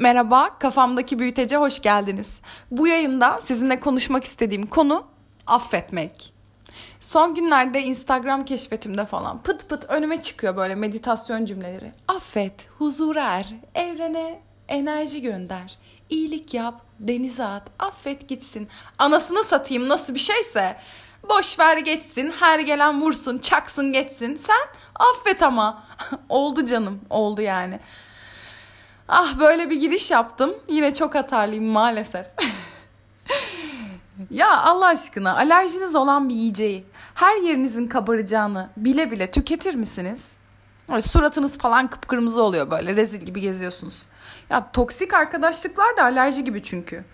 Merhaba, kafamdaki büyütece hoş geldiniz. Bu yayında sizinle konuşmak istediğim konu affetmek. Son günlerde Instagram keşfetimde falan pıt pıt önüme çıkıyor böyle meditasyon cümleleri. Affet, huzur er, evrene enerji gönder, iyilik yap, denize at, affet gitsin. Anasını satayım nasıl bir şeyse. Boş ver geçsin, her gelen vursun, çaksın geçsin. Sen affet ama. oldu canım, oldu yani. Ah böyle bir giriş yaptım. Yine çok hatarlıyım maalesef. ya Allah aşkına alerjiniz olan bir yiyeceği her yerinizin kabaracağını bile bile tüketir misiniz? Böyle suratınız falan kıpkırmızı oluyor böyle rezil gibi geziyorsunuz. Ya toksik arkadaşlıklar da alerji gibi çünkü.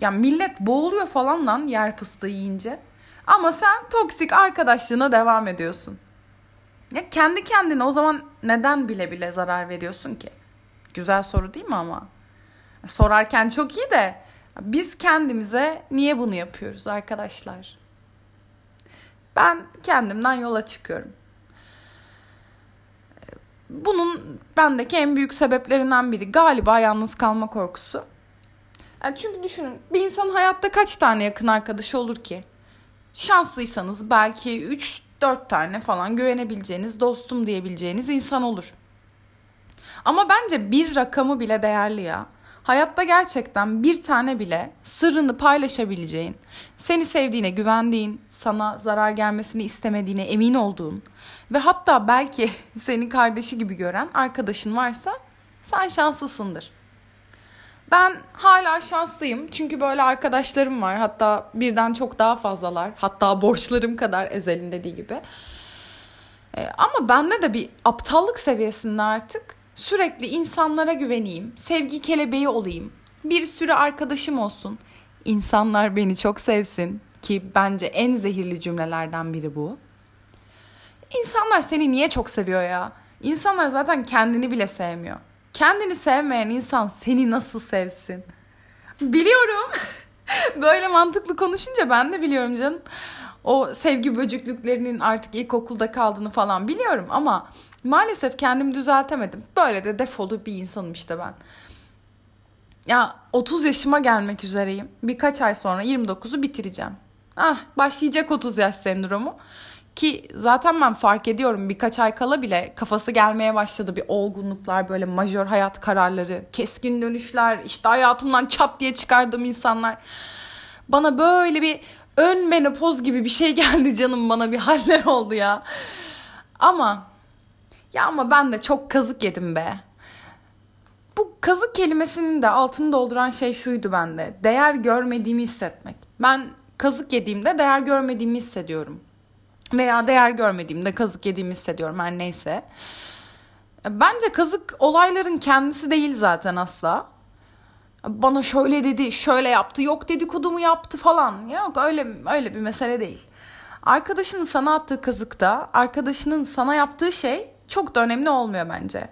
Ya millet boğuluyor falan lan yer fıstığı yiyince. Ama sen toksik arkadaşlığına devam ediyorsun. Ya kendi kendine o zaman neden bile bile zarar veriyorsun ki? Güzel soru değil mi ama? Sorarken çok iyi de biz kendimize niye bunu yapıyoruz arkadaşlar? Ben kendimden yola çıkıyorum. Bunun bendeki en büyük sebeplerinden biri galiba yalnız kalma korkusu. Yani çünkü düşünün bir insan hayatta kaç tane yakın arkadaşı olur ki? Şanslıysanız belki 3-4 tane falan güvenebileceğiniz, dostum diyebileceğiniz insan olur. Ama bence bir rakamı bile değerli ya. Hayatta gerçekten bir tane bile sırrını paylaşabileceğin, seni sevdiğine güvendiğin, sana zarar gelmesini istemediğine emin olduğun ve hatta belki seni kardeşi gibi gören arkadaşın varsa sen şanslısındır. Ben hala şanslıyım çünkü böyle arkadaşlarım var. Hatta birden çok daha fazlalar. Hatta borçlarım kadar Ezel'in dediği gibi. Ee, ama bende de bir aptallık seviyesinde artık Sürekli insanlara güveneyim, sevgi kelebeği olayım, bir sürü arkadaşım olsun, insanlar beni çok sevsin ki bence en zehirli cümlelerden biri bu. İnsanlar seni niye çok seviyor ya? İnsanlar zaten kendini bile sevmiyor. Kendini sevmeyen insan seni nasıl sevsin? Biliyorum. Böyle mantıklı konuşunca ben de biliyorum canım. O sevgi böcüklüklerinin artık ilkokulda kaldığını falan biliyorum ama Maalesef kendimi düzeltemedim. Böyle de defolu bir insanım işte ben. Ya 30 yaşıma gelmek üzereyim. Birkaç ay sonra 29'u bitireceğim. Ah başlayacak 30 yaş sendromu. Ki zaten ben fark ediyorum birkaç ay kala bile kafası gelmeye başladı bir olgunluklar böyle majör hayat kararları, keskin dönüşler, işte hayatımdan çat diye çıkardığım insanlar. Bana böyle bir ön menopoz gibi bir şey geldi canım bana bir haller oldu ya. Ama ya ama ben de çok kazık yedim be. Bu kazık kelimesinin de altını dolduran şey şuydu bende. Değer görmediğimi hissetmek. Ben kazık yediğimde değer görmediğimi hissediyorum. Veya değer görmediğimde kazık yediğimi hissediyorum her neyse. Bence kazık olayların kendisi değil zaten asla. Bana şöyle dedi, şöyle yaptı, yok dedikodumu yaptı falan. Yok öyle öyle bir mesele değil. Arkadaşının sana attığı kazıkta, arkadaşının sana yaptığı şey çok da önemli olmuyor bence.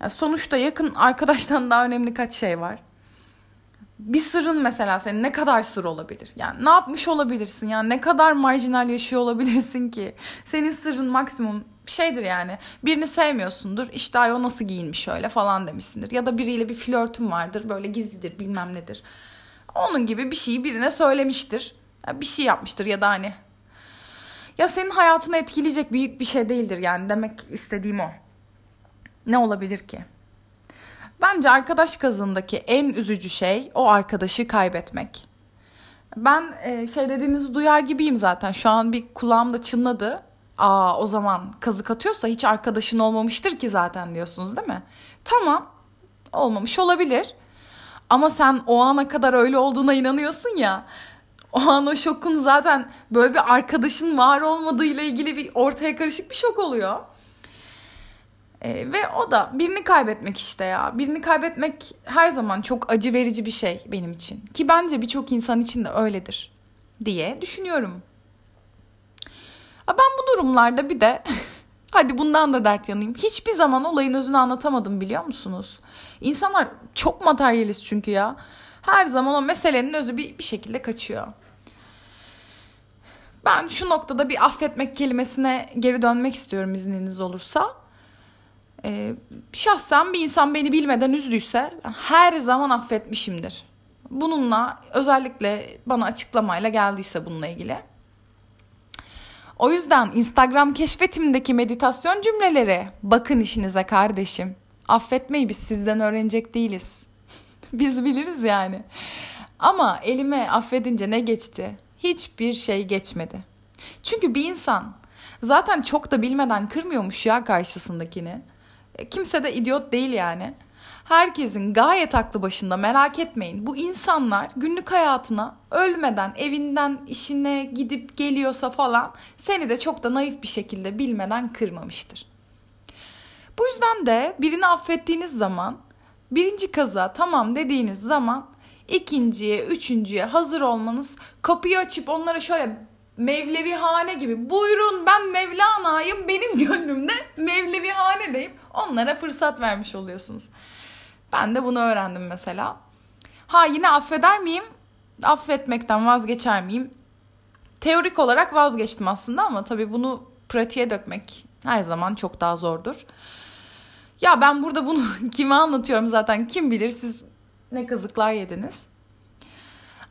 Yani sonuçta yakın arkadaştan daha önemli kaç şey var. Bir sırrın mesela senin ne kadar sır olabilir? Yani ne yapmış olabilirsin? Yani ne kadar marjinal yaşıyor olabilirsin ki? Senin sırrın maksimum şeydir yani. Birini sevmiyorsundur. İşte ay o nasıl giyinmiş öyle falan demişsindir. Ya da biriyle bir flörtün vardır. Böyle gizlidir bilmem nedir. Onun gibi bir şeyi birine söylemiştir. bir şey yapmıştır ya da hani ya senin hayatını etkileyecek büyük bir şey değildir yani demek istediğim o. Ne olabilir ki? Bence arkadaş kazındaki en üzücü şey o arkadaşı kaybetmek. Ben e, şey dediğinizi duyar gibiyim zaten. Şu an bir kulağımda çınladı. Aa o zaman kazık atıyorsa hiç arkadaşın olmamıştır ki zaten diyorsunuz değil mi? Tamam olmamış olabilir. Ama sen o ana kadar öyle olduğuna inanıyorsun ya o an o şokun zaten böyle bir arkadaşın var olmadığı ile ilgili bir ortaya karışık bir şok oluyor. Ee, ve o da birini kaybetmek işte ya. Birini kaybetmek her zaman çok acı verici bir şey benim için. Ki bence birçok insan için de öyledir diye düşünüyorum. Ben bu durumlarda bir de hadi bundan da dert yanayım. Hiçbir zaman olayın özünü anlatamadım biliyor musunuz? İnsanlar çok materyalist çünkü ya. Her zaman o meselenin özü bir, bir şekilde kaçıyor. Ben şu noktada bir affetmek kelimesine geri dönmek istiyorum izniniz olursa. Ee, şahsen bir insan beni bilmeden üzdüyse her zaman affetmişimdir. Bununla özellikle bana açıklamayla geldiyse bununla ilgili. O yüzden Instagram keşfetimdeki meditasyon cümleleri bakın işinize kardeşim. Affetmeyi biz sizden öğrenecek değiliz. biz biliriz yani. Ama elime affedince ne geçti? Hiçbir şey geçmedi. Çünkü bir insan zaten çok da bilmeden kırmıyormuş ya karşısındakini. E, kimse de idiot değil yani. Herkesin gayet aklı başında merak etmeyin. Bu insanlar günlük hayatına ölmeden evinden işine gidip geliyorsa falan seni de çok da naif bir şekilde bilmeden kırmamıştır. Bu yüzden de birini affettiğiniz zaman birinci kaza tamam dediğiniz zaman ikinciye, üçüncüye hazır olmanız, kapıyı açıp onlara şöyle Mevlevi hane gibi buyurun ben Mevlana'yım benim gönlümde Mevlevi hane deyip onlara fırsat vermiş oluyorsunuz. Ben de bunu öğrendim mesela. Ha yine affeder miyim? Affetmekten vazgeçer miyim? Teorik olarak vazgeçtim aslında ama tabii bunu pratiğe dökmek her zaman çok daha zordur. Ya ben burada bunu kime anlatıyorum zaten kim bilir siz ne kazıklar yediniz.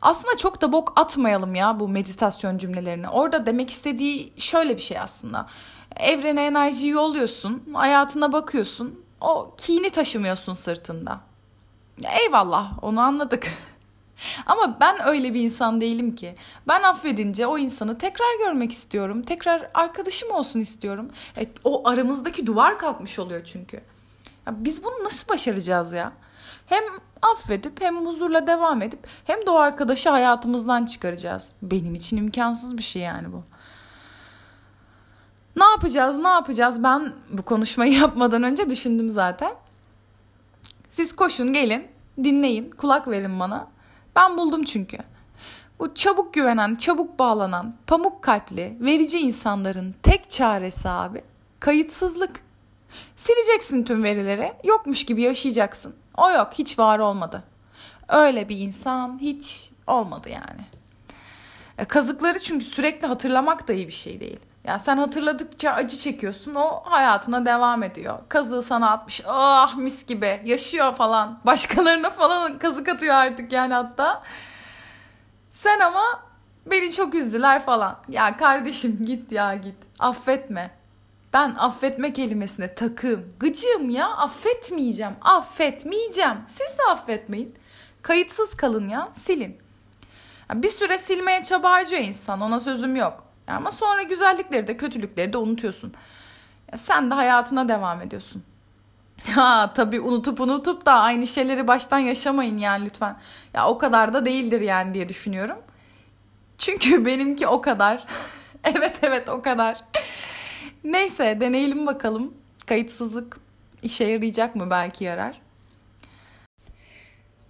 Aslında çok da bok atmayalım ya bu meditasyon cümlelerini. Orada demek istediği şöyle bir şey aslında. Evrene enerjiyi yolluyorsun, hayatına bakıyorsun. O kini taşımıyorsun sırtında. Eyvallah onu anladık. Ama ben öyle bir insan değilim ki. Ben affedince o insanı tekrar görmek istiyorum. Tekrar arkadaşım olsun istiyorum. E, o aramızdaki duvar kalkmış oluyor çünkü. Ya biz bunu nasıl başaracağız ya? Hem affedip hem huzurla devam edip hem de o arkadaşı hayatımızdan çıkaracağız. Benim için imkansız bir şey yani bu. Ne yapacağız, ne yapacağız? Ben bu konuşmayı yapmadan önce düşündüm zaten. Siz koşun, gelin, dinleyin, kulak verin bana. Ben buldum çünkü. Bu çabuk güvenen, çabuk bağlanan, pamuk kalpli, verici insanların tek çaresi abi kayıtsızlık. Sileceksin tüm verileri, yokmuş gibi yaşayacaksın. O yok, hiç var olmadı. Öyle bir insan hiç olmadı yani. E, kazıkları çünkü sürekli hatırlamak da iyi bir şey değil. Ya sen hatırladıkça acı çekiyorsun o hayatına devam ediyor. Kazığı sana atmış ah mis gibi yaşıyor falan. Başkalarına falan kazık atıyor artık yani hatta. Sen ama beni çok üzdüler falan. Ya kardeşim git ya git affetme. Ben affetme kelimesine takım. Gıcığım ya affetmeyeceğim. Affetmeyeceğim. Siz de affetmeyin. Kayıtsız kalın ya silin. Bir süre silmeye çaba insan ona sözüm yok. Ama sonra güzellikleri de kötülükleri de unutuyorsun. Ya sen de hayatına devam ediyorsun. Ha tabii unutup unutup da aynı şeyleri baştan yaşamayın yani lütfen. Ya o kadar da değildir yani diye düşünüyorum. Çünkü benimki o kadar. evet evet o kadar. Neyse deneyelim bakalım. Kayıtsızlık işe yarayacak mı belki yarar.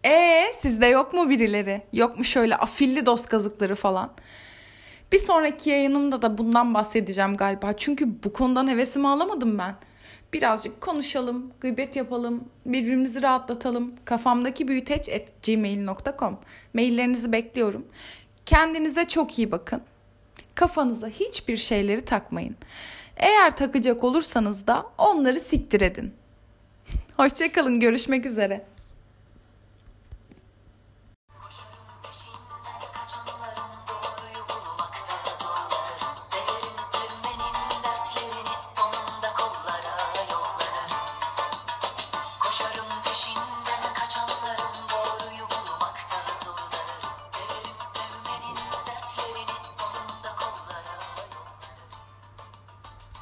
E sizde yok mu birileri? Yok mu şöyle afilli dost kazıkları falan? Bir sonraki yayınımda da bundan bahsedeceğim galiba. Çünkü bu konudan hevesimi alamadım ben. Birazcık konuşalım, gıybet yapalım, birbirimizi rahatlatalım. Kafamdaki büyüteç at gmail.com Maillerinizi bekliyorum. Kendinize çok iyi bakın. Kafanıza hiçbir şeyleri takmayın. Eğer takacak olursanız da onları siktir edin. Hoşçakalın, görüşmek üzere.